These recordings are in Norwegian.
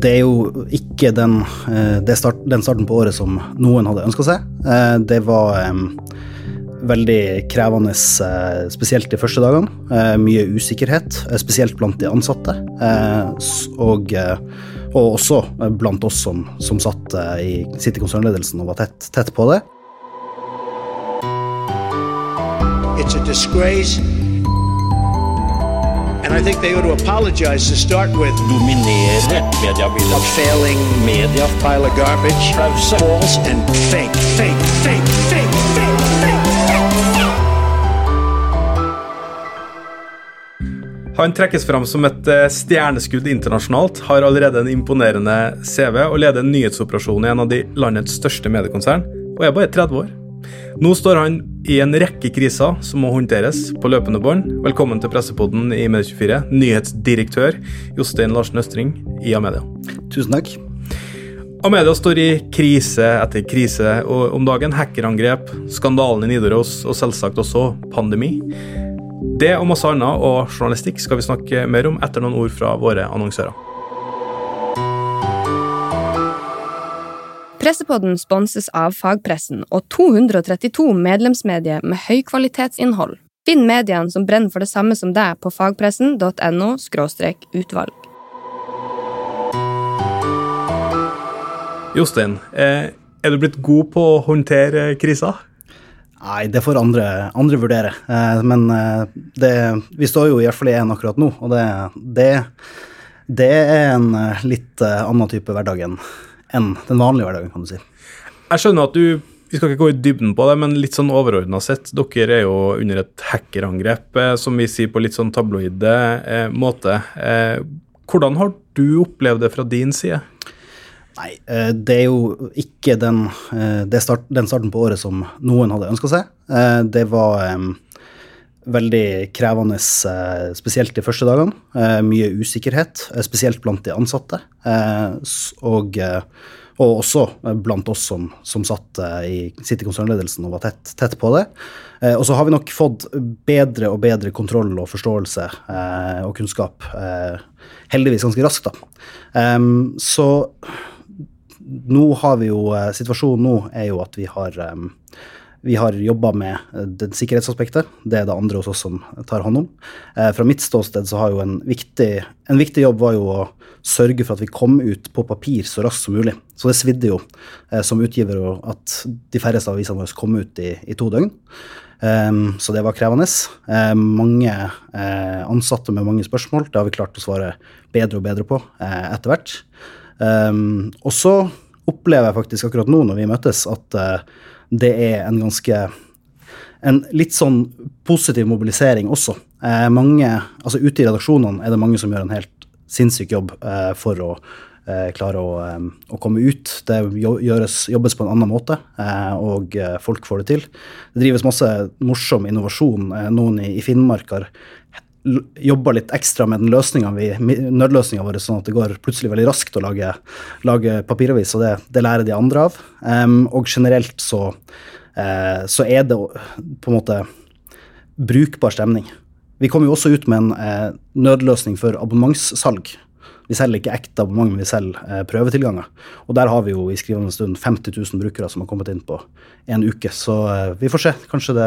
Det er jo ikke den, eh, start, den starten på året som noen hadde ønska seg. Eh, det var veldig krevende, spesielt de første dagene. Mye usikkerhet, spesielt blant de ansatte. Og, og også blant oss som, som satt i, sitt i konsernledelsen og var tett, tett på det. It's a disgrace And I think they ought to apologize to start with. Dominere mediebildet. A failing media. Pile of garbage. False and fake, fake, fake, fake, fake, fake. Han trekkes fram som et eh, stjerneskudd internasjonalt, har allerede en imponerende CV og leder en nyhetsoperasjon i en av de landets største mediekonsern, og er bare 30 år. Nå står han i en rekke kriser som må håndteres på løpende bånd. Velkommen til pressepoden i Medie24, nyhetsdirektør Jostein Larsen Østring i Amedia. Tusen takk. Amedia står i krise etter krise og om dagen. Hackerangrep, skandalen i Nidaros og selvsagt også pandemi. Det og masse annet og journalistikk skal vi snakke mer om etter noen ord fra våre annonsører. Pressepodden sponses av fagpressen og 232 medlemsmedier med høykvalitetsinnhold. Finn mediene som brenner for det samme som deg på fagpressen.no utvalg. Jostein, eh, er du blitt god på å håndtere krisa? Nei, det får andre, andre vurdere. Eh, men eh, det, vi står jo i hvert fall i én akkurat nå, og det, det, det er en litt annen type hverdag enn enn den vanlige hverdagen, kan du si. Jeg skjønner at du vi skal ikke gå i dybden på det, men litt sånn overordna sett. Dere er jo under et hackerangrep, eh, som vi sier på litt sånn tabloide eh, måte. Eh, hvordan har du opplevd det fra din side? Nei, eh, det er jo ikke den, eh, start, den starten på året som noen hadde ønska seg. Eh, det var veldig krevende, spesielt de første dagene. Mye usikkerhet, spesielt blant de ansatte. Og og også blant oss som, som satt eh, i, sitter i konsernledelsen og var tett, tett, på det. Eh, og så har vi nok fått bedre og bedre kontroll og forståelse eh, og kunnskap, eh, heldigvis ganske raskt, da. Så nå har vi jo eh, Situasjonen nå er jo at vi har vi har jobba med den det sikkerhetsaspektet. Det er det andre hos oss som tar hånd om. Eh, fra mitt ståsted så har jo en viktig, en viktig, jobb var jo å sørge for at vi kom ut på papir så raskt som mulig. Så det svidde jo eh, som utgiver at de færreste avisene våre kom ut i, i to døgn. Um, så det var krevende. Uh, mange uh, ansatte med mange spørsmål. Det har vi klart å svare bedre og bedre på uh, etter hvert. Um, og så opplever jeg faktisk akkurat nå når vi møtes, at det er en ganske en litt sånn positiv mobilisering også. Eh, mange, altså Ute i redaksjonene er det mange som gjør en helt sinnssyk jobb eh, for å eh, klare å, eh, å, komme ut. Det gjøres, jobbes på en annen måte, eh, og eh, folk får det til. Det drives masse morsom innovasjon. noen i, i Finnmark har jobba litt ekstra med den løsninga nødløsninga vår, sånn at det går plutselig veldig raskt å lage, lage papiravis, og det, det, lærer de andre av. Um, og generelt så, uh, så er det på en måte brukbar stemning. Vi kom jo også ut med en uh, nødløsning for abonnementssalg. Vi selger ikke ekte abonnement, men vi selger eh, prøvetilganger. Og der har vi jo i skrivende stund 50 000 brukere som har kommet inn på en uke. Så eh, vi får se. Kanskje det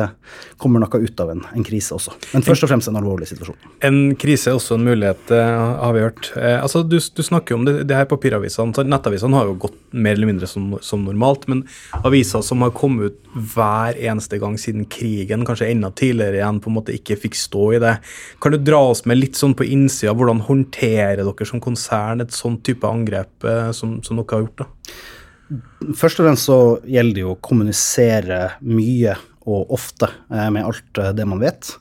kommer noe ut av en, en, krise også. Men først og fremst en alvorlig situasjon. En krise er også en mulighet, eh, har vi hørt. Altså, du, du, snakker om det, det her papiravisene. Nettavisene har jo gått mer eller mindre som, som, normalt. Men aviser som har kommet ut hver eneste gang siden krigen, kanskje enda tidligere igjen, på en måte ikke fikk stå i det. Kan du dra oss med litt sånn på innsida, hvordan håndterer dere som konsern konsern et sånn type angrep eh, som, som dere har gjort? da? Først og fremst så gjelder det jo å kommunisere mye og ofte eh, med alt eh, det man vet.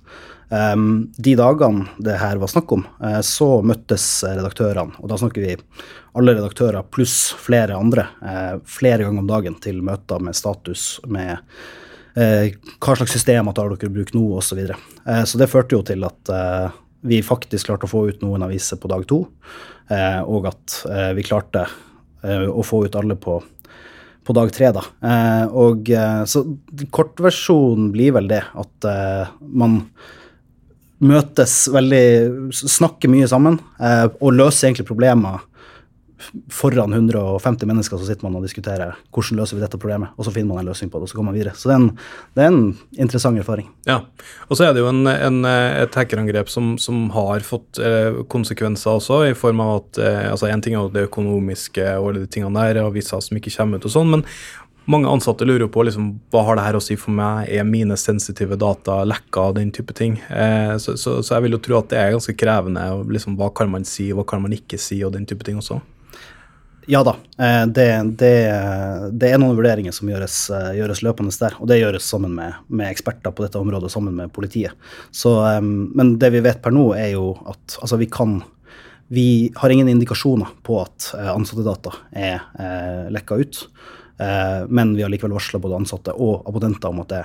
Um, de dagene det her var snakk om, så møttes redaktørene, og da snakker vi alle redaktører pluss flere andre, flere ganger om dagen til møter med status, med hva slags systemer tar dere i bruk nå, osv. Så, videre. så det førte jo til at vi faktisk klarte å få ut noen aviser på dag to, og at eh, vi klarte eh, å få ut alle på, på dag tre. Da. og så kortversjonen blir vel det at man møtes veldig Snakker mye sammen og løser egentlig problemer foran 150 mennesker så sitter man og diskuterer hvordan løser vi dette problemet, og så finner man en løsning på det, og så går man videre. Så det er en, det er en interessant erfaring. Ja, og så er det jo en, en, et hackerangrep som, som har fått eh, konsekvenser også, i form av at eh, altså En ting er det økonomiske og de tingene der, aviser som ikke kommer ut og sånn, men mange ansatte lurer på liksom, hva har det her å si for meg, er mine sensitive data lekka, den type ting. Eh, så, så, så, jeg vil jo tro at det er ganske krevende. Liksom, hva kan man si, hva kan man ikke si, og den type ting også. Ja da, eh, det, det, det er noen vurderinger som gjøres, eh, gjøres, løpende der. Og det gjøres sammen med, med, eksperter på dette området, sammen med politiet. Så, eh, men det vi vet per nå, er jo at altså, vi kan Vi har ingen indikasjoner på at ansattedata er lekka ut. Men vi har likevel varsla både ansatte og abonnenter om at det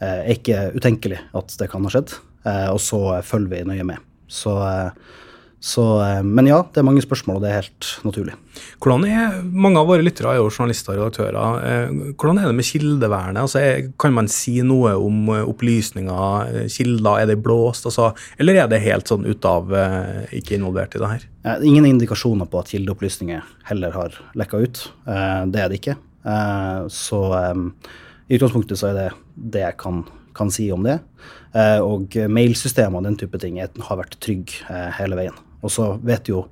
eh, er ikke utenkelig at det kan ha skjedd. Og så følger vi nøye med. Så, så, men ja, det er mange spørsmål, og det er helt naturlig. Hvordan er, Mange av våre lyttere er jo journalister og redaktører. Hvordan er det med kildevernet? Altså, kan man si noe om opplysninger, kilder, er det blåst? Altså, eller er det helt sånn ut av ikke involvert i det her? Ingen indikasjoner på at kildeopplysninger heller har lekka ut. Det er det ikke. Eh, så i utgangspunktet så er det det jeg kan, kan si om det. Eh, og mailsystemet og den type ting har vært trygg eh, hele veien. Og så vet jo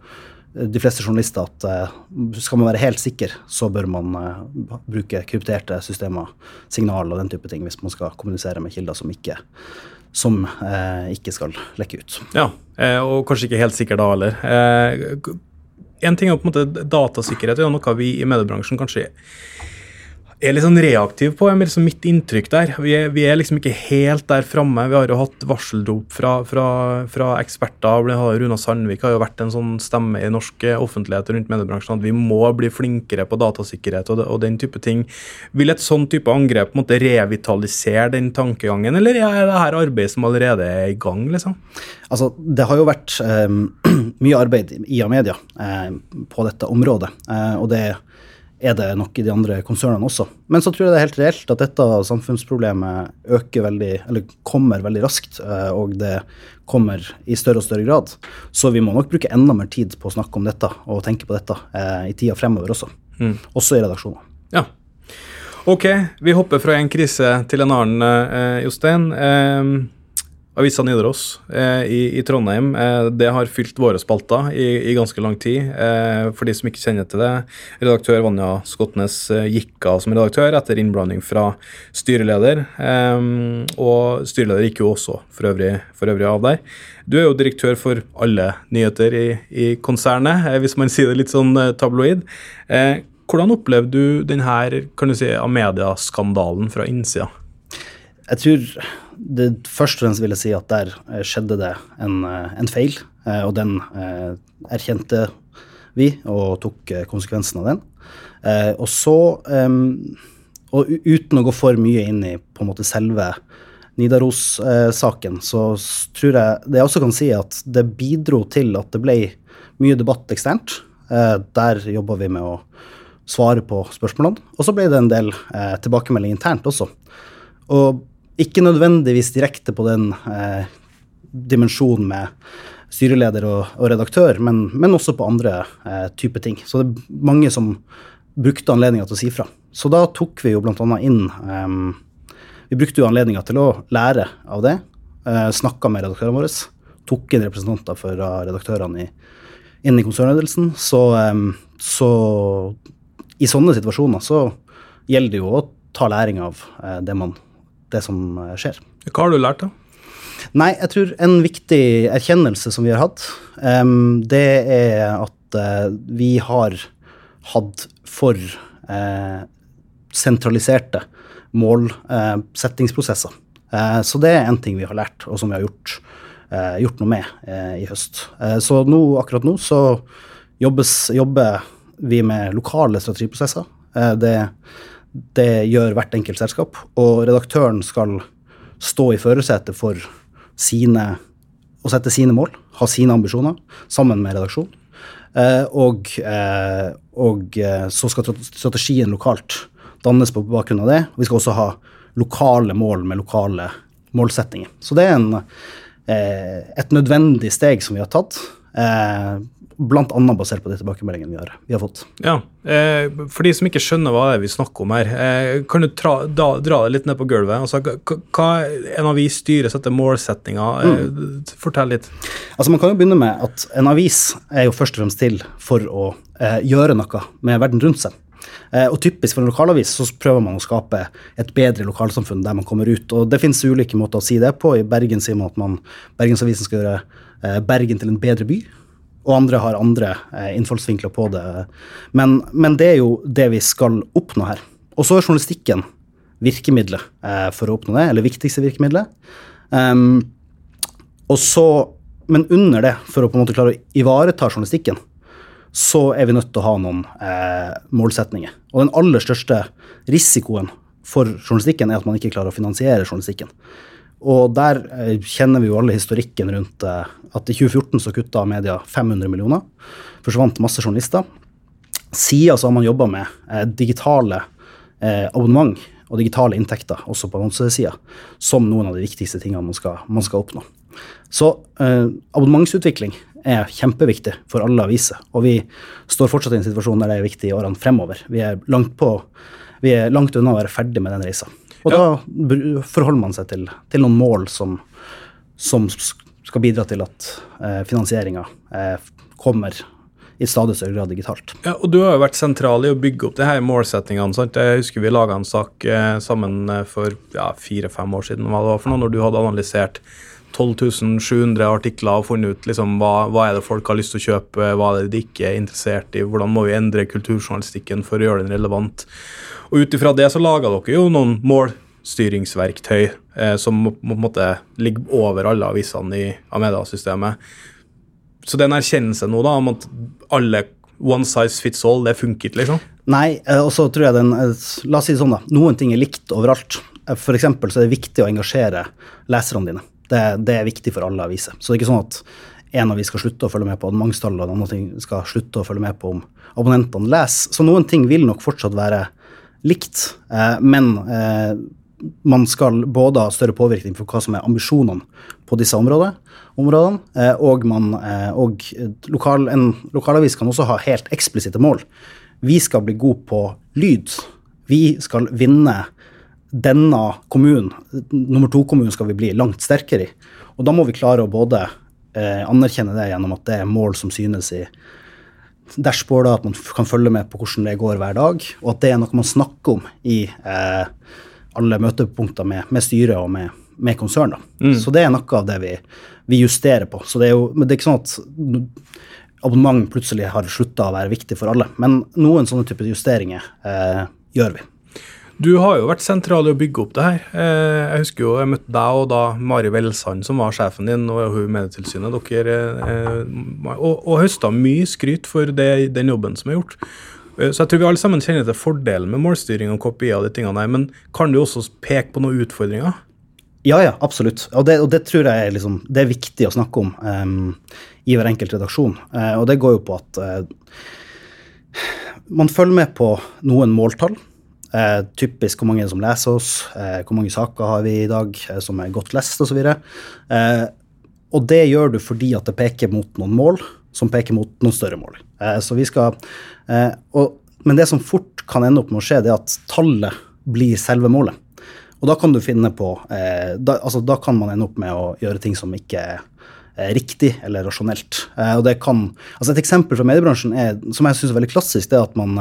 de fleste journalister at skal man være helt sikker, så bør man bruke krypterte systemer, signal og den type ting hvis man skal kommunisere med kilder som ikke, som, ikke skal lekke ut. Ja, og kanskje ikke helt sikker da heller. En ting er på en måte datasikkerhet, det er noe vi i mediebransjen kanskje er litt sånn reaktiv på, er liksom mitt inntrykk der. Vi er, vi er, liksom ikke helt der framme. Vi har jo hatt varseldop fra, fra, fra eksperter. Runa Sandvik har jo vært en sånn stemme i norsk offentlighet rundt mediebransjen at vi må bli flinkere på datasikkerhet og, og den type ting. Vil et sånn type angrep måtte revitalisere den tankegangen, eller er det her arbeidet som allerede er i gang? liksom? Altså, Det har jo vært um, mye arbeid i Amedia um, på dette området. Uh, og det er det nok i de andre konsernene også. Men så tror jeg det er helt reelt at dette samfunnsproblemet øker veldig, eller kommer veldig raskt, eh, og det kommer i større og større grad. Så vi må nok bruke enda mer tid på å snakke om dette og tenke på dette eh, i tida fremover også. Mm. Også i redaksjoner. Ja. Ok, vi hopper fra en krise til en annen, eh, Jostein. Eh, Avisa Nidaros eh, i, i, Trondheim eh, det har fylt våre spalter i, i ganske lang tid. Eh, for de som ikke kjenner til det, redaktør Vanja Skotnes eh, gikk av som redaktør etter innblanding fra styreleder. Eh, og styreleder gikk jo også for øvrig, for øvrig, av der. Du er jo direktør for alle nyheter i, i konsernet, eh, hvis man sier det litt sånn tabloid. hvordan opplevde du denne kan du si, Amedia-skandalen fra innsida? Jeg tror det, først og fremst vil jeg si at der eh, skjedde det en, eh, en feil, eh, og den erkjente vi og tok konsekvensen av den. Og så, og uten å gå for mye inn i på en måte selve Nidaros-saken, så tror jeg det jeg også kan si at det bidro til at det ble mye debatt eksternt. Der jobba vi med å svare på spørsmålene. Og så ble det en del tilbakemelding internt også. Og ikke nødvendigvis direkte på den eh, dimensjonen med styreleder og, og redaktør, men, men, også på andre eh, typer ting. Så det er mange som brukte anledninga til å si fra. Så da tok vi jo bl.a. inn eh, Vi brukte jo anledninga til å lære av det. Eh, Snakka med redaktørene våre. Tok inn representanter fra redaktørene i, inn i konsernledelsen. Så, eh, så i sånne situasjoner så gjelder det jo å ta læring av eh, det man det som eh, skjer. Hva har du lært, da? Nei, jeg tror en viktig erkjennelse som vi har hatt, um, det er at uh, vi har hatt for uh, sentraliserte målsettingsprosesser. Uh, så det er en ting vi har lært, og som vi har gjort, gjort noe med i høst. så nå, akkurat nå så jobbes, jobber vi med lokale strategiprosesser. det det gjør hvert enkelt selskap. Og redaktøren skal stå i førersetet for sine å sette sine mål, ha sine ambisjoner, sammen med redaksjonen. Og, eh, og, eh, så skal strategien lokalt dannes på bakgrunn av det. Og vi skal også ha lokale mål med lokale målsettinger. Så det er en, et nødvendig steg som vi har tatt. Bl.a. basert på de tilbakemeldingene vi har, vi har fått. Ja, eh, For de som ikke skjønner hva det er vi snakker om her, eh, kan du tra, da, dra det litt ned på gulvet? Altså, hva, En avis styres etter målsettinger. Eh, Mm. Fortell litt. Altså Man kan jo begynne med at en avis er jo først og fremst til for å eh, gjøre noe med verden rundt seg. Eh, og typisk for en lokalavis så prøver man å skape et bedre lokalsamfunn der man kommer ut. Og det finnes ulike måter å si det på. I Bergen sier man at man, Bergensavisen skal gjøre Bergen til en bedre by. Og andre har andre eh, innfallsvinkler på det. Men, men det er jo det vi skal oppnå her. Og så er journalistikken virkemidlet eh, for å oppnå det, eller viktigste virkemidlet. Um, og så, men under det, for å på en måte klare å ivareta journalistikken, så er vi nødt til å ha noen eh, målsetninger. Og den aller største risikoen for journalistikken er at man ikke klarer å finansiere journalistikken. Og der eh, kjenner vi jo alle historikken rundt eh, at i 2014 så kutta media 500 millioner. Forsvant masse journalister. Siden så har man jobba med eh, digitale abonnement og digitale inntekter også på annonsesida som noen av de viktigste tingene man skal, man skal oppnå. Så eh, abonnementsutvikling er kjempeviktig for alle aviser, og vi står fortsatt i en situasjon der det er viktig i årene fremover. Vi er langt, på, vi er langt unna å være ferdig med den reisa. Og da forholder man seg til, til noen mål som, som skal bidra til at eh, finansieringa eh, kommer i stadig større grad digitalt. Ja, og Du har jo vært sentral i å bygge opp de her målsettingene. sant? Jeg husker vi laga en sak eh, sammen eh, for ja, fire-fem år siden, hva det var for noe, når du hadde analysert 12 700 artikler og funnet ut liksom, hva, hva er det folk har lyst til å kjøpe, hva er det de ikke er interessert i, hvordan må vi endre kulturjournalistikken for å gjøre den relevant. Og Ut ifra det så laga dere jo noen målstyringsverktøy eh, som må- må på en måte ligger over alle avisene i Amedia-systemet. Så det er en erkjennelse nå da, om at alle one size fits all, det funket, liksom? Nei, eh, og så tror jeg den eh, La oss si det sånn, da. Noen ting er likt overalt. Eh, For eksempel så er det viktig å engasjere leserne dine. Det, det er viktig for alle aviser. Så det er ikke sånn at en avis skal slutte å følge med på abonnementstallet, og en annen ting skal slutte å følge med på om abonnentene leser. Så noen ting vil nok fortsatt være likt, eh, men eh, man skal både ha større påvirkning for hva som er ambisjonene på disse områdene, områdene eh, og, man, eh, og lokal, en lokalavis kan også ha helt eksplisitte mål. Vi skal bli gode på lyd. Vi skal vinne denne kommunen, nummer to-kommunen, skal vi bli langt sterkere i. Og da må vi klare å både eh, anerkjenne det gjennom at det er mål som synes i dashbordet, at man kan følge med på hvordan det går hver dag, og at det er noe man snakker om i eh, alle møtepunkter med, med styret og med, med konsern. Mm. Så det er noe av det vi, vi justerer på. Så det er jo, men det er ikke sånn at abonnement plutselig har slutta å være viktig for alle. Men noen sånne typer justeringer eh, gjør vi. Du har jo vært sentral i å bygge opp det her. Eh, Jeg husker jo jeg møtte deg og da Mari Velsand, som var sjefen din, og hun Medietilsynet. Dere eh, og, og høsta mye skryt for det, den jobben som er gjort. Eh, Så jeg tror vi alle sammen kjenner til fordelen med målstyring og KPI og de tingene der, men kan du også peke på noen utfordringer? Ja, ja, absolutt. Og det, og det tror jeg er, liksom, det er viktig å snakke om um, i hver enkelt redaksjon. Uh, og det går jo på at uh, man følger med på noen måltall. Eh, typisk hvor mange som leser oss, eh, hvor mange saker har vi i dag eh, som er godt lest osv. Eh, og det gjør du fordi at det peker mot noen mål som peker mot noen større mål. Så vi skal, og, men det som fort kan ende opp med å skje, det er at tallet blir selve målet. Og da kan du finne på da, altså, da kan man ende opp med å gjøre ting som ikke er riktig eller rasjonelt. Og det kan, altså Et eksempel fra mediebransjen er, som jeg synes er veldig klassisk, det er at man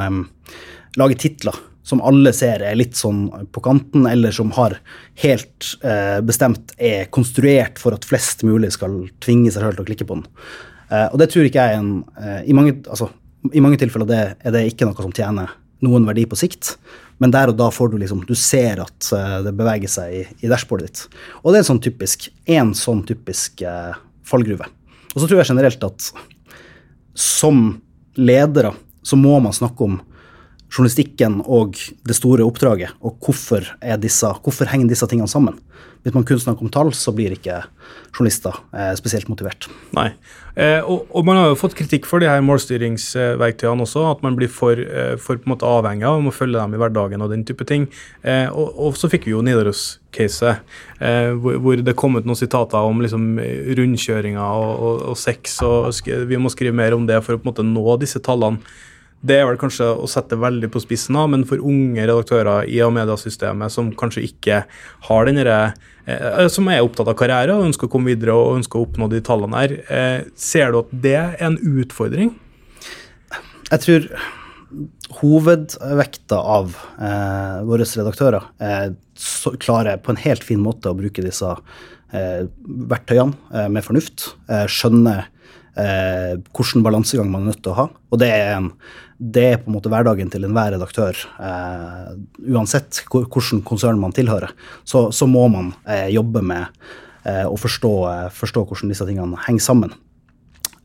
lager titler som alle ser er litt sånn på kanten, eller som har helt eh, bestemt er konstruert for at flest mulig skal tvinge seg selv til å klikke på den. Eh, og det tror ikke jeg er en eh, i, mange, altså, I mange tilfeller det, er det ikke noe som tjener noen verdi på sikt, men der og da får du liksom Du ser at eh, det beveger seg i, i dashbordet ditt. Og det er en sånn typisk, en sånn typisk eh, fallgruve. Og så tror jeg generelt at som ledere så må man snakke om journalistikken og det store oppdraget, og hvorfor, disse, hvorfor henger disse tingene sammen. Hvis man kun snakker om tall, så blir ikke journalister eh, spesielt motivert. Nei. Eh, og, og, man har jo fått kritikk for de her målstyringsverktøyene også, at man blir for, eh, for på en måte avhengig av å følge dem i hverdagen og den type ting. Eh, og, og, så fikk vi jo Nidaros-caset, eh, hvor, hvor, det kom ut noen sitater om liksom, rundkjøringer og, og sex, og vi må skrive mer om det for å på en måte nå disse tallene. Det er vel kanskje å sette veldig på spissen, men for unge redaktører i Amedia-systemet som kanskje ikke har den derre som er opptatt av karriere og ønsker å komme videre og ønsker å oppnå de tallene her, eh, ser du at det er en utfordring? Jeg tror hovedvekta av eh, våre redaktører eh, klarer på en helt fin måte å bruke disse eh, verktøyene eh, med fornuft. Eh, skjønne eh, hvilken balansegang man er nødt til å ha. Og det er, en, det er på en måte hverdagen til enhver redaktør. Eh, uansett hvilken konsern man tilhører, så, så må man eh, jobbe med eh, å forstå, eh, forstå, hvordan disse tingene henger sammen.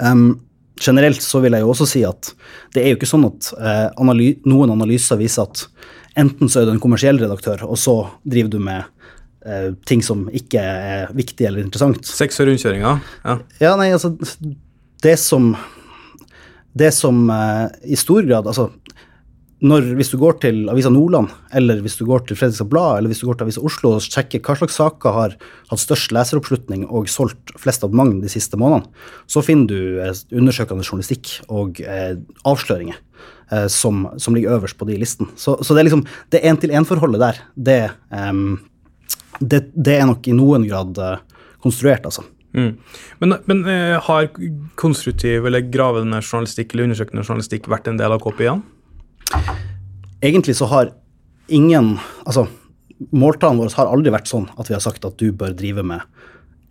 Um, generelt så vil jeg jo også si at det er jo ikke sånn at eh, analy noen analyser viser at enten så er du en kommersiell redaktør, og så driver du med ting som ikke er viktig eller interessant. Sex og rundkjøringer? Ja. ja, nei, altså det som Det som eh, i stor grad Altså, når, hvis du går til Avisa Nordland, eller hvis du går til Fredrikstad Blad, eller hvis du går til Avisa Oslo og sjekker hva slags saker har hatt størst leseroppslutning og solgt flest abonnement de siste månedene, så finner du eh, undersøkende journalistikk og eh, avsløringer eh, som, som, ligger øverst på de listene. Så, så, det er liksom det én-til-én-forholdet der, det, um, det, det, er nok i noen grad uh, konstruert, altså. Mm. Men, men uh, har konstruktiv eller gravende journalistikk eller undersøkende journalistikk vært en del av KPI-ene? Egentlig så har ingen Altså, måltallene våre har aldri vært sånn at vi har sagt at du bør drive med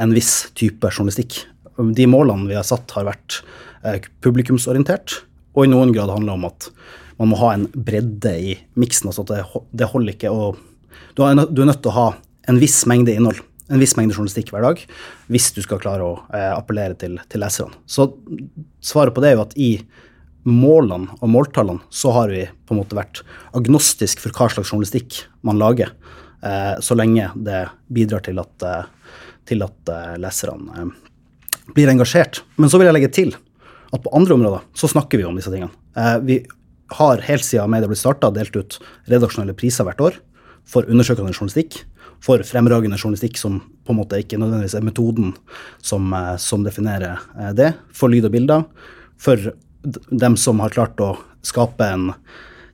en viss type journalistikk. De målene vi har satt, har vært uh, publikumsorientert, og i noen grad handler om at man må ha en bredde i miksen. altså at det, det holder ikke å du er, du er nødt til å ha en viss mengde innhold en viss mengde journalistikk hver dag hvis du skal klare å eh, appellere til, til, leserne. Så svaret på det er jo at i målene og måltallene så har vi på en måte vært agnostisk for hva slags journalistikk man lager, eh, så lenge det bidrar til at, eh, til at eh, leserne eh, blir engasjert. Men så vil jeg legge til at på andre områder så snakker vi om disse tingene. Eh, vi har helt siden media ble starta, delt ut redaksjonelle priser hvert år for undersøkende journalistikk for fremragende journalistikk, som på en måte ikke nødvendigvis er metoden som, eh, som definerer eh, det, for lyd og bilder. For dem som har klart å skape en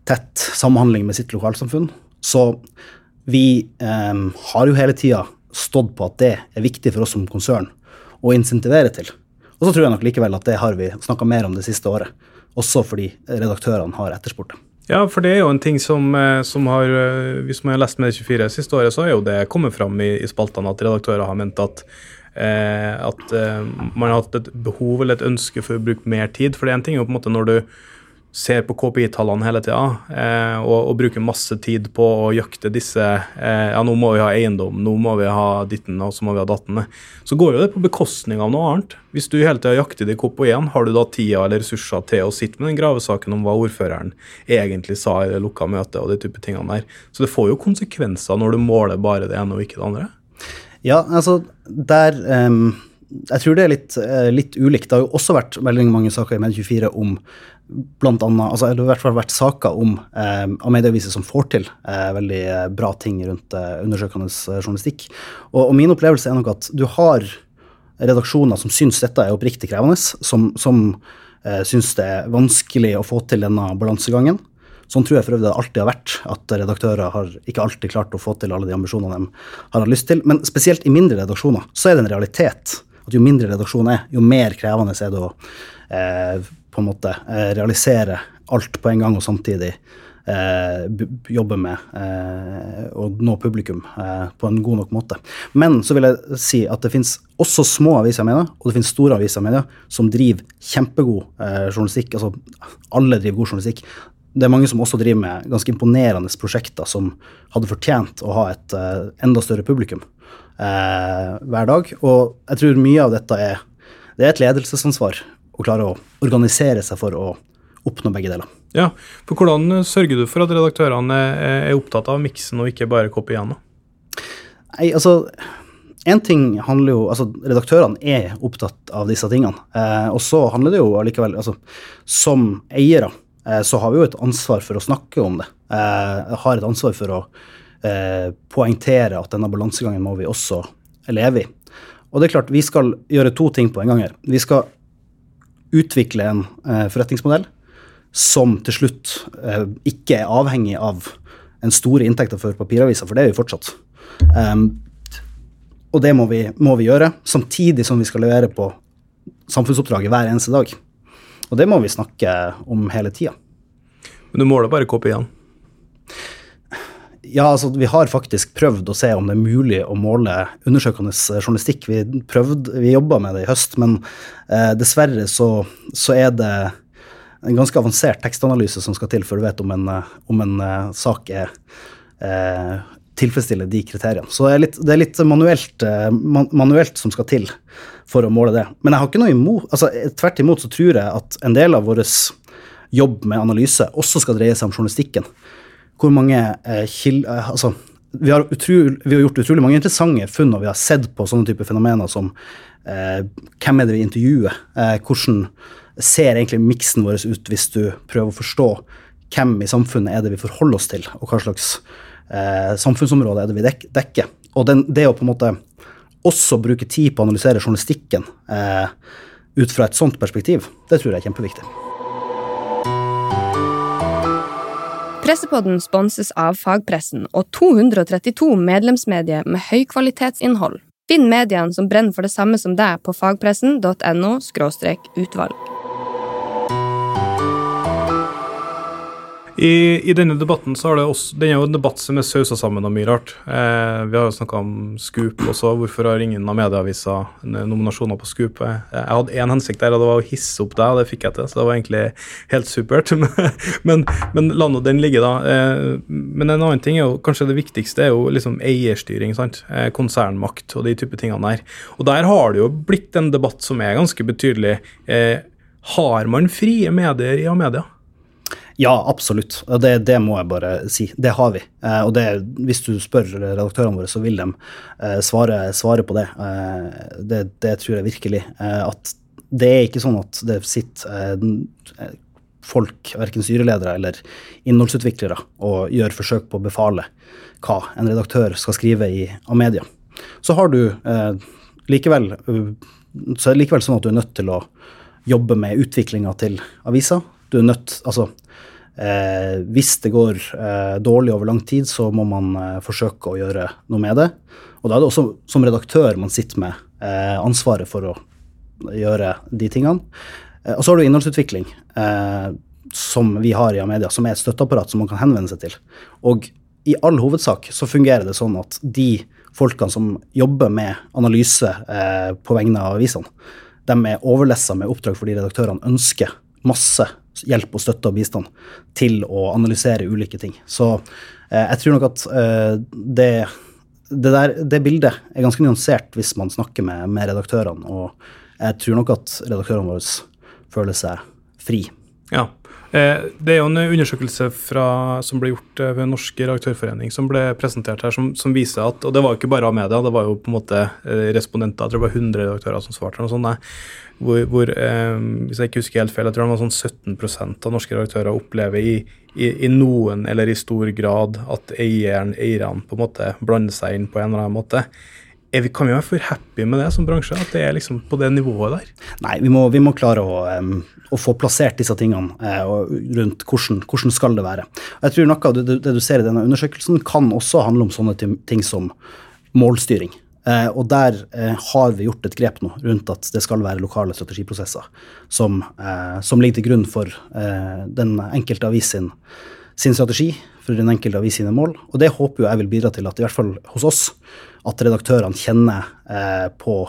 tett samhandling med sitt lokalsamfunn. Så vi eh, har jo hele tida stått på at det er viktig for oss som konsern å insentivere til. Og så tror jeg nok likevel at det har vi snakka mer om det siste året. Også fordi redaktørene har etterspurt det. Ja, for det er jo en ting som, eh, som har eh, Hvis man har lest med 24 siste året, så har jo det kommet fram i, i spaltene at redaktører har ment at eh, at eh, man har hatt et behov eller et ønske for å bruke mer tid. For det er en ting jo på en måte når du ser på KPI-tallene hele tida eh, og, og, bruker masse tid på å jakte disse eh, Ja, nå må vi ha eiendom, nå må vi ha ditten, og så må vi ha datten. Så går jo det på bekostning av noe annet. Hvis du hele tida jakter de KPI-ene, har du da tida eller ressurser til å sitte med den gravesaken om hva ordføreren egentlig sa i det lukka møtet og de type tingene der. Så det får jo konsekvenser når du måler bare det ene og ikke det andre. Ja, altså der um jeg tror det er litt, eh, litt, ulikt. Det har jo også vært veldig mange saker i Medie24 om blant annet, altså Det har i hvert fall vært saker om eh, av medieaviser som får til eh, veldig eh, bra ting rundt eh, undersøkende eh, journalistikk. Og, og, min opplevelse er nok at du har redaksjoner som syns dette er oppriktig krevende, som, som eh, syns det er vanskelig å få til denne balansegangen. Sånn tror jeg for øvrig det alltid har vært, at redaktører har ikke alltid klart å få til alle de ambisjonene de har hatt lyst til. Men spesielt i mindre redaksjoner så er det en realitet at jo mindre redaksjonen er, jo mer krevende er det å eh, på en måte eh, realisere alt på en gang og samtidig eh, jobbe med eh, å nå publikum eh, på en god nok måte. Men så vil jeg si at det finnes også små aviser med det, og det finnes store aviser med det, som driver kjempegod eh, journalistikk. Altså alle driver god journalistikk. Det er mange som også driver med ganske imponerende prosjekter som hadde fortjent å ha et eh, enda større publikum hver dag. Og jeg tror mye av dette er, det er et ledelsesansvar å klare å organisere seg for å oppnå begge deler. Ja, for Hvordan sørger du for at redaktørene er, opptatt av miksen og ikke bare kopiene? Nei, altså en ting handler jo, altså Redaktørene er opptatt av disse tingene. Eh, og så handler det jo allikevel altså, Som eiere eh, så har vi jo et ansvar for å snakke om det. Eh, har et ansvar for å eh, poengtere at denne balansegangen må vi også leve i. Og det er klart, vi skal gjøre to ting på en gang her. Vi skal utvikle en eh, forretningsmodell som til slutt eh, ikke er avhengig av en store inntekter for papiraviser, for det er vi fortsatt. Um, og det må vi, må vi, gjøre, samtidig som vi skal levere på samfunnsoppdraget hver eneste dag. Og det må vi snakke om hele tida. Men du måler bare kopiene? Ja, altså vi har faktisk prøvd å se om det er mulig å måle undersøkende journalistikk. Vi prøvde, vi jobba med det i høst, men eh, dessverre så, så, er det en ganske avansert tekstanalyse som skal til før du vet om en, om en uh, sak er, eh, tilfredsstiller de kriteriene. Så det er litt, det er litt manuelt, man, manuelt, som skal til for å måle det. Men jeg har ikke noe imot, altså tvert imot så tror jeg at en del av vår jobb med analyse også skal dreie seg om journalistikken hvor mange eh, kil, eh, altså, vi har, vi har, gjort utrolig mange interessante funn, og vi har sett på sånne typer fenomener som eh, hvem er det vi intervjuer? Eh, hvordan ser egentlig miksen vår ut hvis du prøver å forstå hvem i samfunnet er det vi forholder oss til, og hva slags eh, samfunnsområde er det vi dek, dekker? Og den, det å på en måte også bruke tid på å analysere journalistikken ut fra et sånt perspektiv, det tror jeg er kjempeviktig. Pressepodden sponses av fagpressen og 232 medlemsmedier med høykvalitetsinnhold. Finn mediene som brenner for det samme som deg på fagpressen.no utvalg. I, I, denne debatten så har det også, den er jo en debatt som er sausa sammen av mye rart. Eh, vi har jo snakka om Scoop også. Hvorfor har ingen av medieaviser nominasjoner på Scoop? Jeg, jeg hadde én hensikt der, og det var å hisse opp deg, og det fikk jeg til. Så det var egentlig helt supert. men, men la nå den ligge, da. Eh, men en annen ting er jo kanskje det viktigste er jo liksom eierstyring. sant? Eh, konsernmakt og de type tingene der. Og der har det jo blitt en debatt som er ganske betydelig. Eh, har man frie medier i Amedia? Ja, absolutt. Det, det, må jeg bare si. Det har vi. Eh, og det, hvis du spør redaktørene våre, så vil de eh, svare, svare, på det. Eh, det. det. tror jeg virkelig. Eh, at det er ikke sånn at det sitter eh, folk, verken styreledere eller innholdsutviklere, og gjør forsøk på å befale hva en redaktør skal skrive i Amedia. Så har du eh, likevel så er det likevel sånn at du er nødt til å jobbe med utviklinga til avisa. Du er nødt, altså Eh, hvis det går eh, dårlig over lang tid, så må man eh, forsøke å gjøre noe med det. Og da er det også som redaktør man sitter med eh, ansvaret for å gjøre de tingene. Eh, og så har du innholdsutvikling, eh, som vi har i Amedia, som er et støtteapparat som man kan henvende seg til. Og i all hovedsak så fungerer det sånn at de folkene som jobber med analyse på vegne av avisene, de er overlessa med oppdrag fordi redaktørene ønsker masse hjelp og støtte og bistand til å analysere ulike ting. Så eh, jeg tror nok at eh, det, det, der, det, bildet er ganske nyansert hvis man snakker med, med redaktørene, og jeg tror nok at redaktørene våre føler seg fri. Ja, det er jo en undersøkelse fra, som ble gjort eh, ved Norsk redaktørforening som ble presentert her, som, som, viser at Og det var jo ikke bare av media, det var jo på en måte eh, respondenter. Jeg tror det var 100 redaktører som svarte. noe sånt, hvor, hvor eh, Hvis jeg ikke husker helt feil, jeg tror det var sånn 17% av norske redaktører opplever i, i, i, noen eller i stor grad at eieren, eierne på en måte blander seg inn på en eller annen måte vi, kan vi være for happy med det som bransje? At det er liksom på det nivået der? Nei, vi må, vi må klare å, um, å, få plassert disse tingene uh, rundt hvordan, hvordan skal det være. Jeg tror Noe av det, det, du ser i denne undersøkelsen, kan også handle om sånne ting som målstyring. Uh, og der uh, har vi gjort et grep nå rundt at det skal være lokale strategiprosesser som, som ligger til grunn for den enkelte avis sin, sin strategi, for den enkelte avis sine mål. Og det håper jo jeg vil bidra til at i hvert fall hos oss at redaktørene kjenner eh, på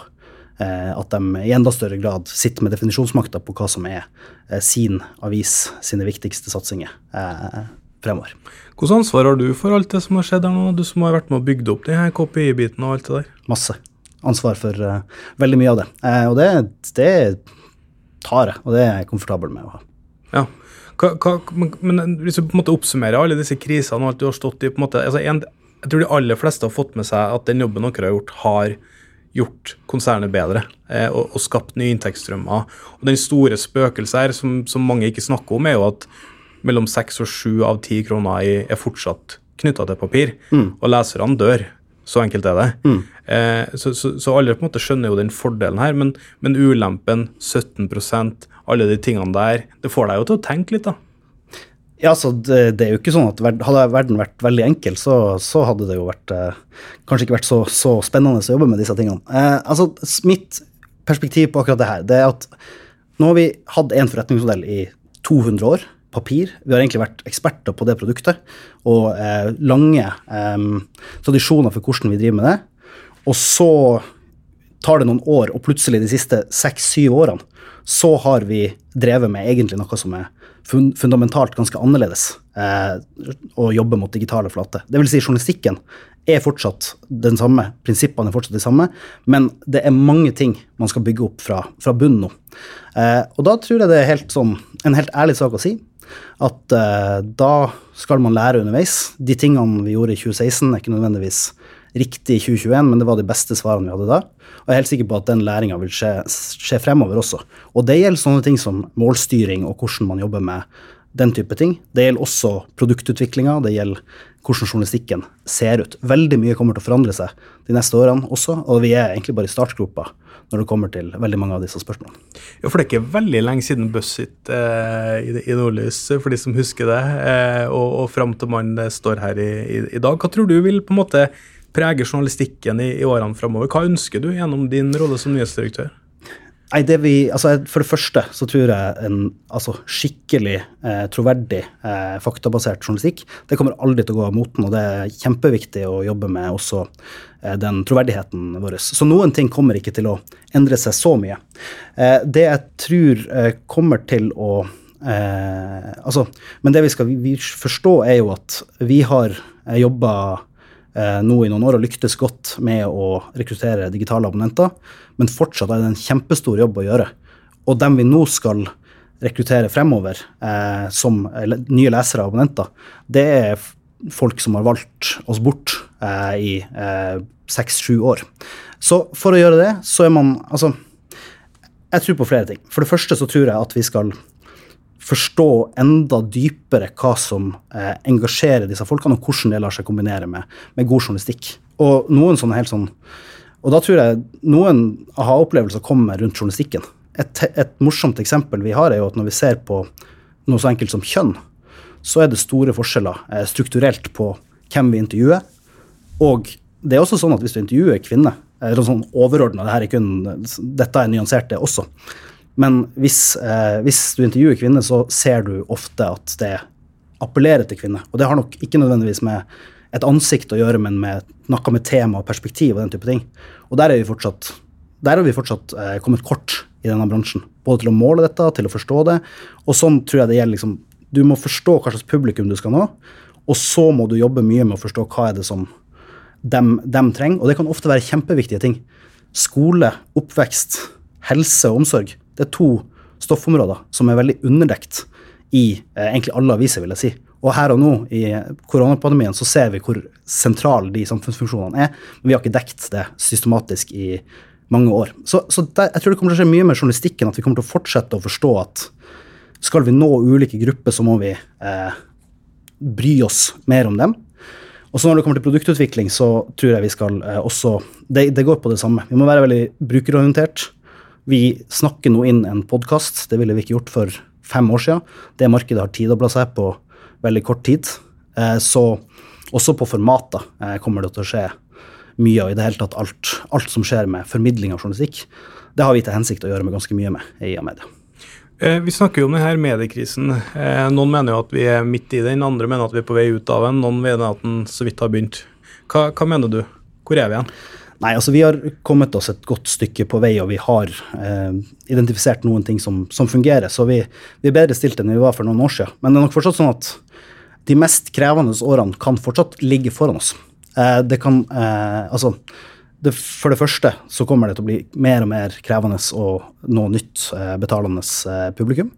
eh, at de i enda større grad sitter med definisjonsmakta på hva som er eh, sin avis sine viktigste satsinger eh, fremover. Hvilket ansvar har du for alt det som har skjedd her nå, du som har vært med å bygge opp de her KPI-biten og alt det der? Masse. Ansvar for uh, veldig mye av det. Uh, og det, det, tar jeg, og det er jeg komfortabel med å ha. Ja. Hva, hva, men, men hvis du på en måte oppsummerer alle disse krisene og alt du har stått i på en måte, altså en, Jeg tror de aller fleste har fått med seg at den jobben dere har gjort, har gjort konsernet bedre eh, og, og, skapt nye inntektsstrømmer. Og Den store spøkelset her, som, som, mange ikke snakker om, er jo at mellom seks og sju av ti kroner er, er fortsatt knytta til papir, mm. og leserne dør. Så enkelt er det. Mm. Eh, så, så, så, alle på en måte skjønner jo den fordelen her, men, men ulempen, 17% alle de tingene der, det får deg jo til å tenke litt, da. Ja, så det, det, er jo ikke sånn at Hadde verden vært veldig enkel, så, så hadde det jo vært eh, kanskje ikke vært så, så, spennende å jobbe med disse tingene. Eh, altså, Mitt perspektiv på akkurat det her det er at nå har vi hatt en forretningsmodell i 200 år. Papir. Vi har egentlig vært eksperter på det produktet og eh, lange eh, tradisjoner for hvordan vi driver med det. Og så tar det noen år, og plutselig de siste seks-syv årene, så har vi drevet med egentlig noe som er fundamentalt ganske annerledes eh, å jobbe mot digitale flater. Det vil si journalistikken er fortsatt den samme, prinsippene er fortsatt de samme, men det er mange ting man skal bygge opp fra, fra bunnen nå. Eh, og da tror jeg det er helt sånn, en helt ærlig sak å si at eh, da skal man lære underveis. De tingene vi gjorde i 2016, er ikke nødvendigvis riktig i 2021, men det var de beste svarene vi hadde da. Og jeg er helt sikker på at den læringa vil skje, skje, fremover også. Og det gjelder sånne ting som målstyring og hvordan man jobber med den type ting. Det gjelder også produktutviklinga, det gjelder hvordan journalistikken ser ut. Veldig mye kommer til å forandre seg de neste årene også, og vi er egentlig bare i startgropa når det kommer til veldig mange av disse spørsmålene. Ja, for det er ikke veldig lenge siden Bussit eh, i, i Nordlys, for de som husker det, eh, og, og fram til man står her i, i, i dag. Hva tror du vil på en måte prege journalistikken i, i årene framover. Hva ønsker du gjennom din rolle som nyhetsdirektør? Nei, det vi, altså For det første så tror jeg en altså, skikkelig eh, troverdig, eh, faktabasert journalistikk det kommer aldri til å gå av moten. Og det er kjempeviktig å jobbe med også eh, den troverdigheten vår. Så noen ting kommer ikke til å endre seg så mye. Eh, det jeg tror eh, kommer til å eh, altså, Men det vi skal vi forstå, er jo at vi har jobba nå i noen år og lyktes godt med å rekruttere digitale abonnenter, men fortsatt er det en kjempestor jobb å gjøre. Og dem vi nå skal rekruttere fremover eh, som nye lesere og abonnenter, det er folk som har valgt oss bort eh, i eh, seks-sju år. Så for å gjøre det, så er man Altså, jeg tror på flere ting. For det første så tror jeg at vi skal forstå enda dypere hva som eh, engasjerer disse folkene, og hvordan det lar seg kombinere med, med, god journalistikk. Og noen sånne helt sånn og da tror jeg noen aha-opplevelser kommer rundt journalistikken. Et, et, morsomt eksempel vi har, er jo at når vi ser på noe så enkelt som kjønn, så er det store forskjeller eh, strukturelt på hvem vi intervjuer. Og det er også sånn at hvis du intervjuer kvinner, eller sånn overordna, det dette er nyansert, det også, men hvis, eh, hvis, du intervjuer kvinner, så ser du ofte at det appellerer til kvinner. Og det har nok ikke nødvendigvis med et ansikt å gjøre, men med noe med tema og perspektiv og den type ting. Og der er vi fortsatt, der har vi fortsatt eh, kommet kort i denne bransjen. Både til å måle dette, til å forstå det. Og sånn tror jeg det gjelder liksom Du må forstå hva slags publikum du skal nå, og så må du jobbe mye med å forstå hva er det som dem, dem trenger. Og det kan ofte være kjempeviktige ting. Skole, oppvekst, helse og omsorg. Det er to stoffområder som er veldig underdekt i eh, egentlig alle aviser, vil jeg si. Og her og nå i koronapandemien så ser vi hvor sentrale de samfunnsfunksjonene er, men vi har ikke dekt det systematisk i mange år. Så, så der, jeg tror det kommer til å skje mye med journalistikken, at vi kommer til å fortsette å forstå at skal vi nå ulike grupper, så må vi eh, bry oss mer om dem. Og så når det kommer til produktutvikling, så tror jeg vi skal eh, også det, det, går på det samme. Vi må være veldig brukerorientert. Vi snakker nå inn en podkast. Det ville vi ikke gjort for fem år siden. Det markedet har tidobla seg på veldig kort tid. Eh, så også på formater eh, kommer det til å skje mye, og i det hele tatt alt, alt som skjer med formidling av journalistikk, det har vi til hensikt å gjøre med ganske mye med i media. Eh, vi snakker jo om denne mediekrisen. Noen mener jo at vi er midt i den, andre mener at vi er på vei ut av den, noen mener at den så vidt har begynt. Hva, hva mener du? Hvor er vi igjen? Nei, altså Vi har kommet oss et godt stykke på vei, og vi har eh, identifisert noen ting som, som fungerer. Så vi, vi, er bedre stilt enn vi var for noen år siden. Men det er nok fortsatt sånn at de mest krevende årene kan fortsatt ligge foran oss. Eh, det kan eh, Altså, det, for det første så kommer det til å bli mer og mer krevende å nå nytt eh, betalende eh, publikum.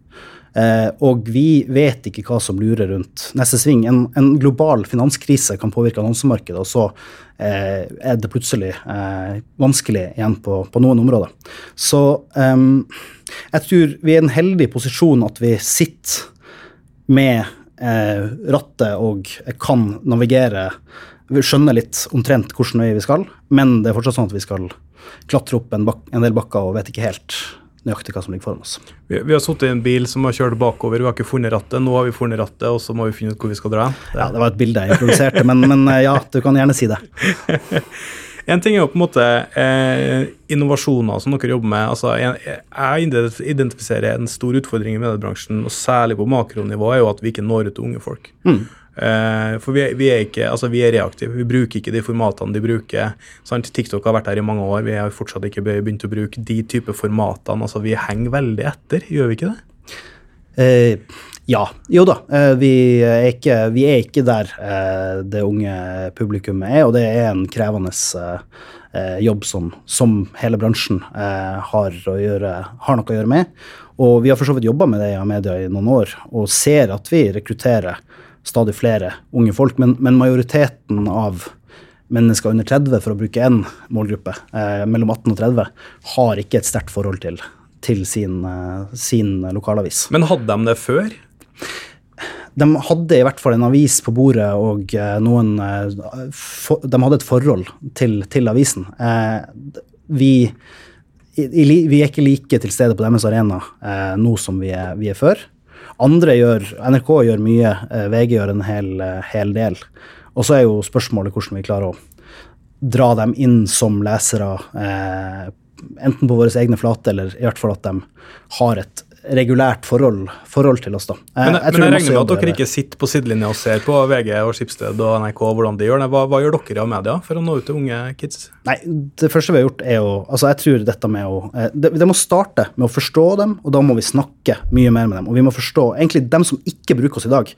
Eh, og vi vet ikke hva som lurer rundt neste sving. En, en global finanskrise kan påvirke annonsemarkedet, og så eh, er det plutselig eh, vanskelig igjen på, på, noen områder. Så ehm, jeg tror vi er i en heldig posisjon at vi sitter med rattet og kan navigere. Vi skjønner litt omtrent hvilken vei vi skal, men det er fortsatt sånn at vi skal klatre opp en, bak, en del bakker og vet ikke helt nøyaktig hva som ligger foran oss. Vi, vi har sittet i en bil som har kjørt bakover, vi har ikke funnet rattet. Nå har vi funnet rattet, og så må vi finne ut hvor vi skal dra. Ja, det var et bilde jeg improviserte, men, men, eh, ja, du kan gjerne si det. en ting er jo på en måte eh, innovasjoner som dere jobber med. altså Jeg, jeg identifiserer en stor utfordring i mediebransjen, og særlig på makronivå, er jo at vi ikke når ut til unge folk. Mm. Uh, for vi, vi, er ikke, altså vi er reaktive. Vi bruker ikke de formatene de bruker. Sant? TikTok har vært her i mange år. Vi har fortsatt ikke begynt å bruke de type formatene. altså Vi henger veldig etter, gjør vi ikke det? Eh, ja. Jo da. Uh, vi, er ikke, vi, er ikke, der det unge publikummet er, og det er en krevende jobb som, som, hele bransjen har, gjøre, har, noe å gjøre med. Og vi har for så vidt jobba med det i media i noen år, og ser at vi rekrutterer stadig flere unge folk, men, men majoriteten av mennesker under 30, for å bruke én målgruppe, eh, mellom 18 og 30, har ikke et sterkt forhold til, til sin, eh, sin, lokalavis. Men hadde de det før? De hadde i hvert fall en avis på bordet, og eh, noen eh, for, De hadde et forhold til, til avisen. Eh, vi, i, vi, er ikke like til stede på deres arena eh, nå som vi er, vi er før. Andre gjør NRK gjør mye, eh, VG gjør en hel, eh, hel del. Og så er jo spørsmålet hvordan vi klarer å dra dem inn som lesere, eh, enten på våre egne flate, eller i hvert fall at de har et regulært forhold, forhold til oss. da. Men, jeg, men jeg regner med at dere ikke sitter på sidelinja og ser på VG og Skipsted og NRK hvordan de gjør det. Hva, hva gjør dere av media for å nå ut til unge kids? Nei, Det første vi har gjort, er å altså Jeg tror dette med å eh, det, det, må starte med å forstå dem, og da må vi snakke mye mer med dem. Og vi må forstå egentlig dem som ikke bruker oss i dag.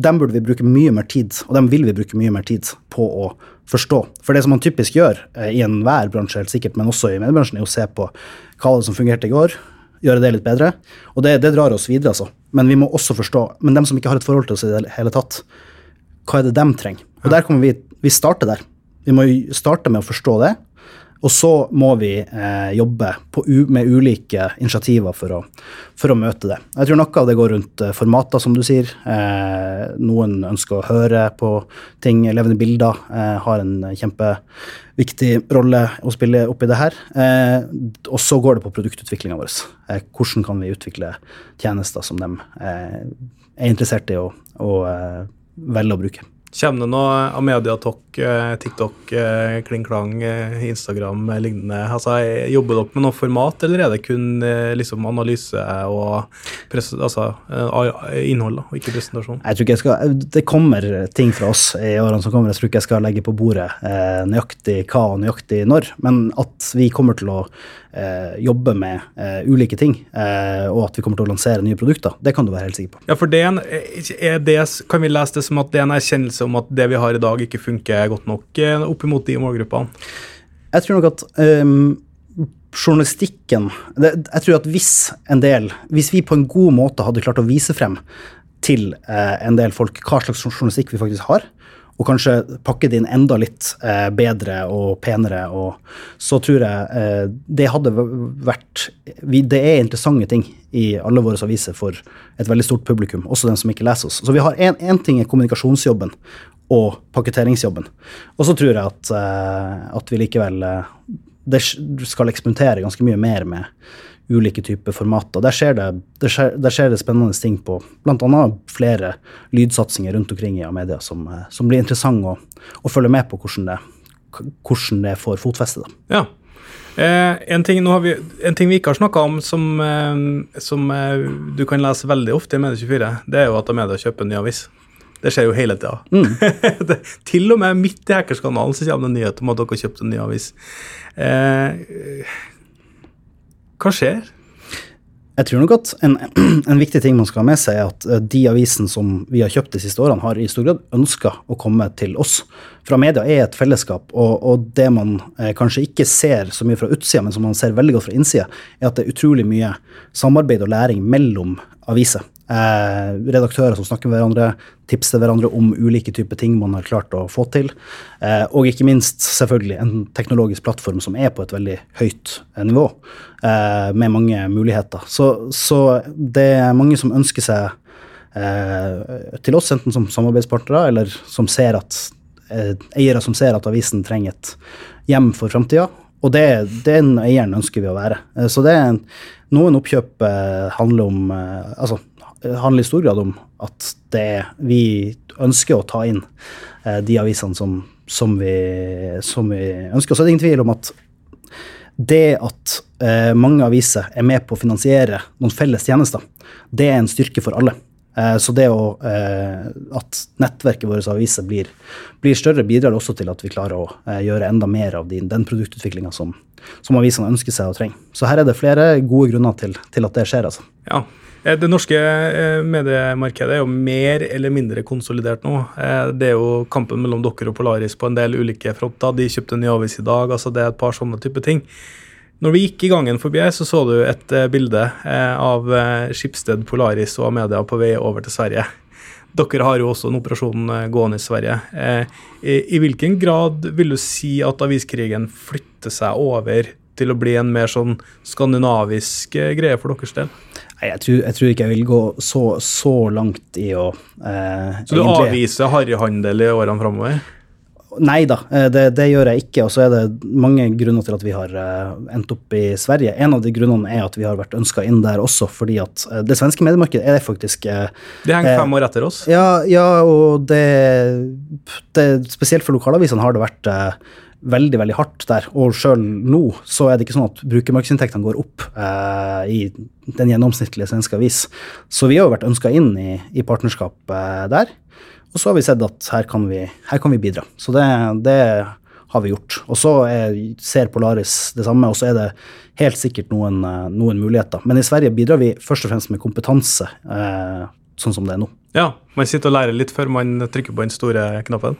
Dem burde vi bruke mye mer tid, og dem vil vi bruke mye mer tid på å forstå. For det som man typisk gjør eh, i enhver bransje, helt sikkert, men også i mediebransjen, er å se på hva det som fungerte i går, gjøre det litt bedre. Og det, det, drar oss videre, altså. Men vi må også forstå Men dem som ikke har et forhold til oss i det hele tatt, hva er det dem trenger? Og der kommer vi Vi starter der. Vi må starte med å forstå det, og så må vi eh, jobbe med ulike initiativer for å, for å, møte det. Jeg tror noe av det går rundt eh, formater, som du sier. Eh, noen ønsker å høre på ting. Levende bilder eh, har en kjempeviktig rolle å spille oppi det her. Eh, og så går det på produktutviklinga vår. Eh, hvordan kan vi utvikle tjenester som de er interessert i å, å velge å bruke. Kommer det noe Amedia Talk, eh, TikTok, eh, Kling Klang, eh, Instagram lignende? Altså, Jobber dere med noe format, eller er det kun liksom, analyse og altså, innhold, og ikke presentasjon? Jeg tror ikke jeg skal, Det kommer ting fra oss i årene som kommer. Jeg tror ikke jeg skal legge på bordet nøyaktig hva og nøyaktig når, men at vi kommer til å eh, jobbe med eh, ulike ting, eh, og at vi kommer til å lansere nye produkter. Det kan du være helt sikker på. Ja, for det det, Kan vi lese det som at det er en erkjennelse om at det vi har i dag, ikke funker godt nok opp imot de målgruppene? Jeg tror nok at um, journalistikken det, Jeg tror at hvis en del Hvis vi på en god måte hadde klart å vise frem til eh, en del folk hva slags journalistikk vi faktisk har, og kanskje pakke det inn enda litt eh, bedre og penere. Og så tror jeg eh, det hadde vært vi, Det er interessante ting i alle våre aviser for et veldig stort publikum, også den som ikke leser oss. Så vi har én ting er kommunikasjonsjobben og pakketteringsjobben. Og så tror jeg at, eh, at vi likevel eh, det skal eksperimentere ganske mye mer med ulike typer formater. Der skjer det, der skjer, der skjer det spennende ting på bl.a. flere lydsatsinger rundt omkring i media som, eh, som blir interessante å, å, følge med på hvordan det, hvordan det får fotfeste. Ja. Eh, en, ting, vi, en, ting, vi ikke har snakka om, som, eh, som eh, du kan lese veldig ofte i Medie24, det er jo at Amedia kjøper en ny avis. Det skjer jo hele tida. Mm. til og med midt i Hackerskanalen så kommer det en nyhet om at dere har kjøpt en ny avis. Eh, hva skjer? Jeg tror nok at en, en, viktig ting man skal ha med seg, er at eh, de avisene som vi har kjøpt de siste årene, har i stor grad ønska å komme til oss. Fra media er et fellesskap, og, og det man eh, kanskje ikke ser så mye fra utsida, men som man ser veldig godt fra innsida, er at det er utrolig mye samarbeid og læring mellom aviser. Eh, redaktører som snakker med hverandre, tipser hverandre om ulike typer ting man har klart å få til. Eh, og ikke minst selvfølgelig en teknologisk plattform som er på et veldig høyt eh, nivå, eh, med mange muligheter. Så, så, det er mange som ønsker seg eh, til oss, enten som samarbeidspartnere eller som ser at eh, eiere som ser at avisen trenger et hjem for framtida. Og det, den eieren ønsker vi å være. Så det er noen oppkjøp handler om altså handler i stor grad om at det vi ønsker å ta inn eh, de avisene som, som, vi, som, vi, ønsker. Så det ingen tvil om at det at eh, mange aviser er med på å finansiere noen felles tjenester, det er en styrke for alle. Eh, så det å, eh, at nettverket vårt av aviser blir, blir, større, bidrar også til at vi klarer å eh, gjøre enda mer av den, den produktutviklinga som, som, avisene ønsker seg og trenger. Så her er det flere gode grunner til, til at det skjer. altså. Ja, det norske mediemarkedet er jo mer eller mindre konsolidert nå. Det er jo kampen mellom dere og Polaris på en del ulike fronter. De kjøpte en ny avis i dag. altså Det er et par sånne type ting. Når vi gikk i gangen forbi her, så så du et bilde av Skipsted, Polaris og Amedia på vei over til Sverige. Dere har jo også en operasjon gående i Sverige. I hvilken grad vil du si at aviskrigen flytter seg over til å bli en mer sånn skandinavisk greie for deres del? Jeg tror, jeg tror, ikke jeg vil gå så, så langt i å eh, Så du egentlig... avviser harryhandel i årene framover? Nei da, eh, det, det, gjør jeg ikke. Og så er det mange grunner til at vi har uh, endt opp i Sverige. En av de grunnene er at vi har vært ønska inn der også, fordi at uh, det svenske mediemarkedet er faktisk Det henger fem år etter oss? Ja, ja og det, det Spesielt for lokalavisene har det vært veldig veldig hardt der. Og sjøl nå så er det ikke sånn at brukermarkedsinntektene går opp eh, i den gjennomsnittlige svenske avis. Så vi har jo vært ønska inn i, i partnerskap eh, der. Og så har vi sett at her kan vi, her kan vi bidra. Så det, det, har vi gjort. Og så er, ser Polaris det samme, og så er det helt sikkert noen, eh, noen, muligheter. Men i Sverige bidrar vi først og fremst med kompetanse, eh, sånn som det er nå. Ja, man sitter og lærer litt før man trykker på den store knappen?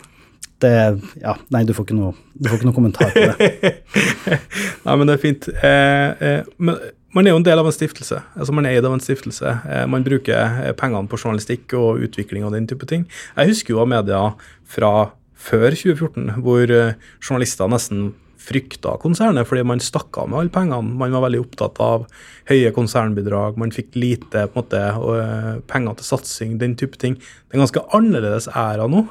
det Ja, nei, du får ikke noe, får ikke noe kommentar på det. nei, men det er fint. Eh, eh, men man er jo en del av en stiftelse. altså Man er eid av en stiftelse. Eh, man bruker eh, pengene på journalistikk og utvikling og den type ting. Jeg husker jo av media fra før 2014 hvor eh, journalister nesten frykta konsernet fordi man stakk av med alle pengene. Man var veldig opptatt av høye konsernbidrag, man fikk lite på en måte, penger til satsing, den type ting. Det er ganske annerledes æra nå.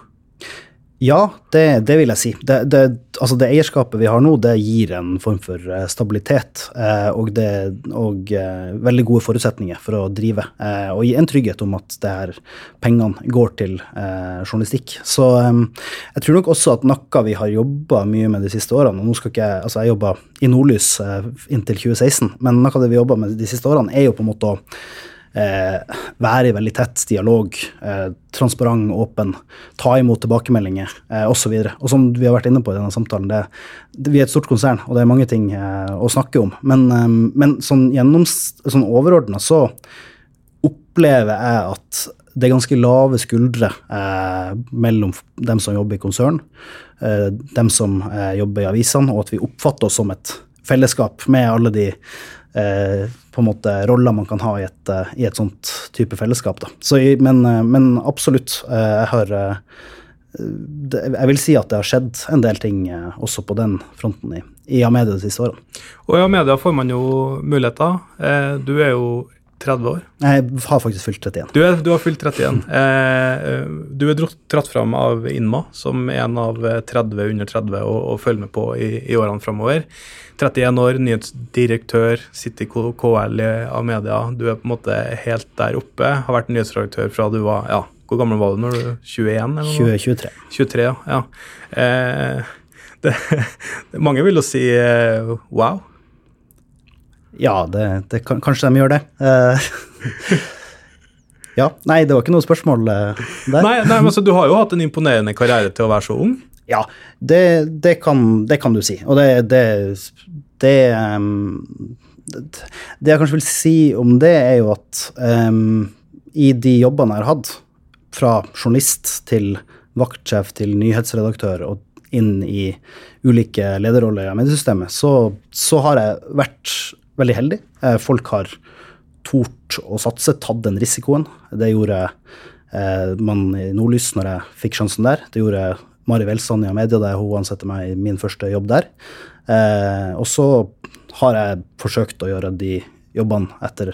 Ja, det, det, vil jeg si. Det, det, altså det, eierskapet vi har nå, det gir en form for eh, stabilitet eh, og, og eh, veldig gode forutsetninger for å drive. Og gi en trygghet om at det her pengene går til journalistikk. Så jeg tror nok også at noe vi har jobba mye med de siste årene, og nå skal ikke jeg altså jeg jobba i Nordlys inntil 2016, men noe av det vi jobba med de siste årene, er jo på en måte å eh, være i veldig tett dialog, eh, transparent, åpen, ta imot tilbakemeldinger eh, osv. Og, og som vi har vært inne på i denne samtalen, det, det, vi er et stort konsern, og det er mange ting eh, å snakke om. Men, eh, men sånn, sånn overordna så opplever jeg at det er ganske lave skuldre eh, mellom dem som jobber i konsern, eh, dem som eh, jobber i avisene, og at vi oppfatter oss som et fellesskap med alle de på en måte roller man kan ha i et, eh, i et sånt type fellesskap. Da. Så, men, eh, men, absolutt. Jeg har jeg vil si at det har skjedd en del ting også på den fronten i, i Amedia de siste årene. Og i Amedia får man jo muligheter. Du er jo 30 år. Jeg har faktisk fylt 31. Du, er, du har fylt 31. du er dratt fram av Inma som en av 30 under 30 å, å følge med på i, i årene framover. 31 år, nyhetsdirektør, sitter i KL av media. Du er på en måte helt der oppe. Har vært nyhetsredaktør fra du var ja, Hvor gammel var du når du 21? eller 20, 23. 23, ja. ja. Eh, det, mange vil jo si eh, wow. Ja, det, det, kanskje de gjør det. Eh, ja, Nei, det var ikke noe spørsmål eh, der. Nei, nei men altså, Du har jo hatt en imponerende karriere til å være så ung. Ja, det, det, kan, det, kan, du si. Og det, det, det um, Det jeg kanskje vil si om det, er jo at um, i de jobbene jeg har hatt, fra journalist til vaktsjef til nyhetsredaktør og inn i ulike lederroller i mediesystemet, så, så har jeg vært veldig heldig. Eh, folk har tort å satse, tatt den risikoen. Det gjorde eh, man i Nordlys når jeg fikk sjansen der. Det gjorde Mari Welsand i Amedia da hun ansatte meg i min første jobb der. Eh, og så har jeg forsøkt å gjøre de jobbene etter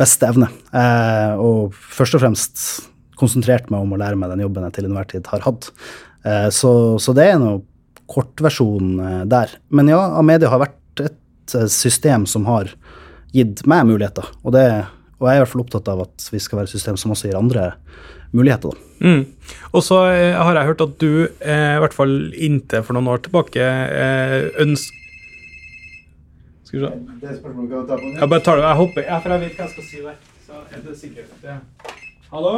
beste evne. Eh, og først og fremst konsentrert meg om å lære meg den jobben jeg til enhver tid har hatt. Eh, så, så, det er noe kortversjon eh, der. Men ja, Amedia har vært et eh, system som har gitt meg muligheter. Og, det, og jeg er i hvert fall opptatt av at vi skal være et system som også gir andre muligheter. Mm. Og så eh, har jeg hørt at du, eh, i hvert fall inntil for noen år tilbake, eh, ønsker Skal vi se. Det spørsmålet kan du ta på nytt. Jeg bare tar det. Jeg hopper. Ja, for jeg vet hva jeg skal si der. Så er det sikkert ja. Hallo?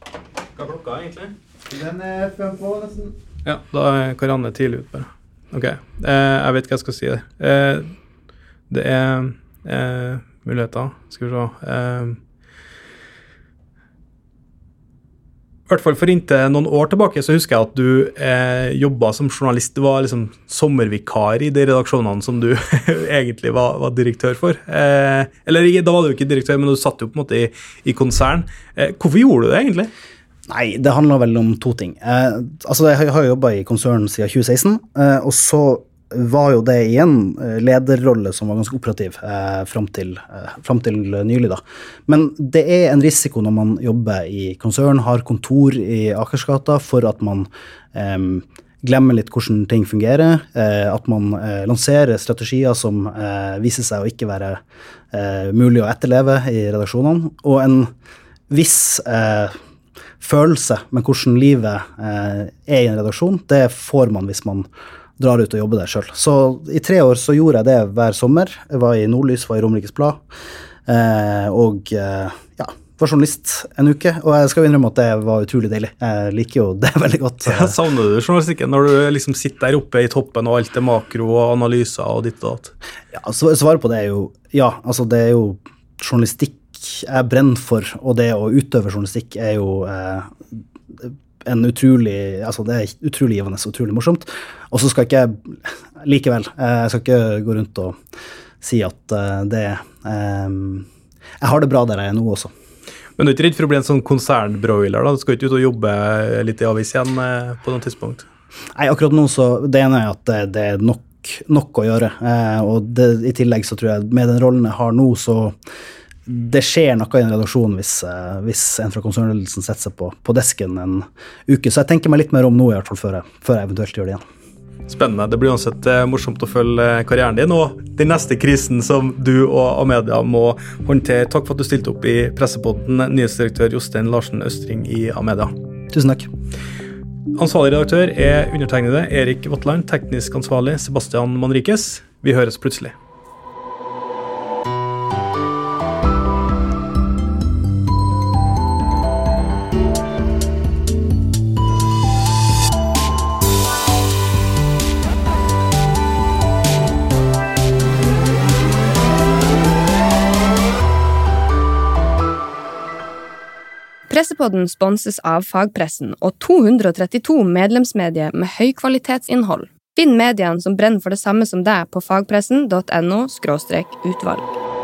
Hva er klokka egentlig? Den er fem på, nesten. Ja, da er Karianne tidlig ute, bare. Ok. Eh, jeg vet hva jeg skal si der. Eh, det er eh, muligheter. Skal vi se. I hvert fall for inntil noen år tilbake så husker jeg at du eh, jobba som journalist. Du var liksom sommervikar i de redaksjonene som du egentlig var, var, direktør for. Eh, eller da var du ikke direktør, men du satt jo på en måte i, i konsern. Eh, hvorfor gjorde du det egentlig? Nei, det handler vel om to ting. Eh, altså, Jeg har jo jobba i konsern siden 2016, eh, og så var jo det igjen eh, lederrolle som var ganske operativ eh, fram til, eh, fram til nylig. da. Men det er en risiko når man jobber i konsern, har kontor i Akersgata, for at man eh, glemmer litt hvordan ting fungerer. Eh, at man eh, lanserer strategier som viser seg å ikke være mulig å etterleve i redaksjonene. Og en viss følelse med hvordan livet er i en redaksjon, det får man hvis man drar ut og jobber der sjøl. Så i tre år så gjorde jeg det hver sommer. Jeg var i Nordlys, var i Romerikes Blad. Eh, og eh, ja, var journalist en uke. Og jeg skal innrømme at det var utrolig deilig. Jeg liker jo det veldig godt. Jeg savner du journalistikken når du liksom sitter der oppe i toppen og alt er makro og analyser og ditt og datt? Ja, svaret på det er jo ja. Altså, det er jo journalistikk jeg brenner for, og det å utøve journalistikk er jo eh, en utrolig altså Det er utrolig givende og utrolig morsomt. Og så skal ikke jeg likevel eh, Jeg skal ikke gå rundt og si at eh, det Jeg har det bra der jeg er nå også. Men du er ikke redd for å bli en sånn konsernbroiler? da? Du skal ikke ut og jobbe litt i avis igjen på noe tidspunkt? Nei, akkurat nå så Det ene er at det, er nok, nok å gjøre. Og det, i tillegg så tror jeg med den rollen jeg har nå, så det skjer noe i en redaksjon hvis, eh, hvis en fra konsernledelsen setter seg på, på, desken en uke. Så jeg tenker meg litt mer om nå, i hvert fall, før jeg, før jeg eventuelt gjør det igjen. Spennende. Det blir uansett eh, morsomt å følge eh, karrieren din og den neste krisen som du og Amedia må håndtere. Takk for at du stilte opp i Pressepodden, nyhetsdirektør Jostein Larsen Østring i Amedia. Tusen takk. Ansvarlig redaktør er undertegnede Erik Vatland, teknisk ansvarlig Sebastian Manrikes. Vi høres plutselig. Pressepodden sponses av fagpressen og 232 medlemsmedier med høykvalitetsinnhold. Finn mediene som brenner for det samme som deg på fagpressen.no – utvalg.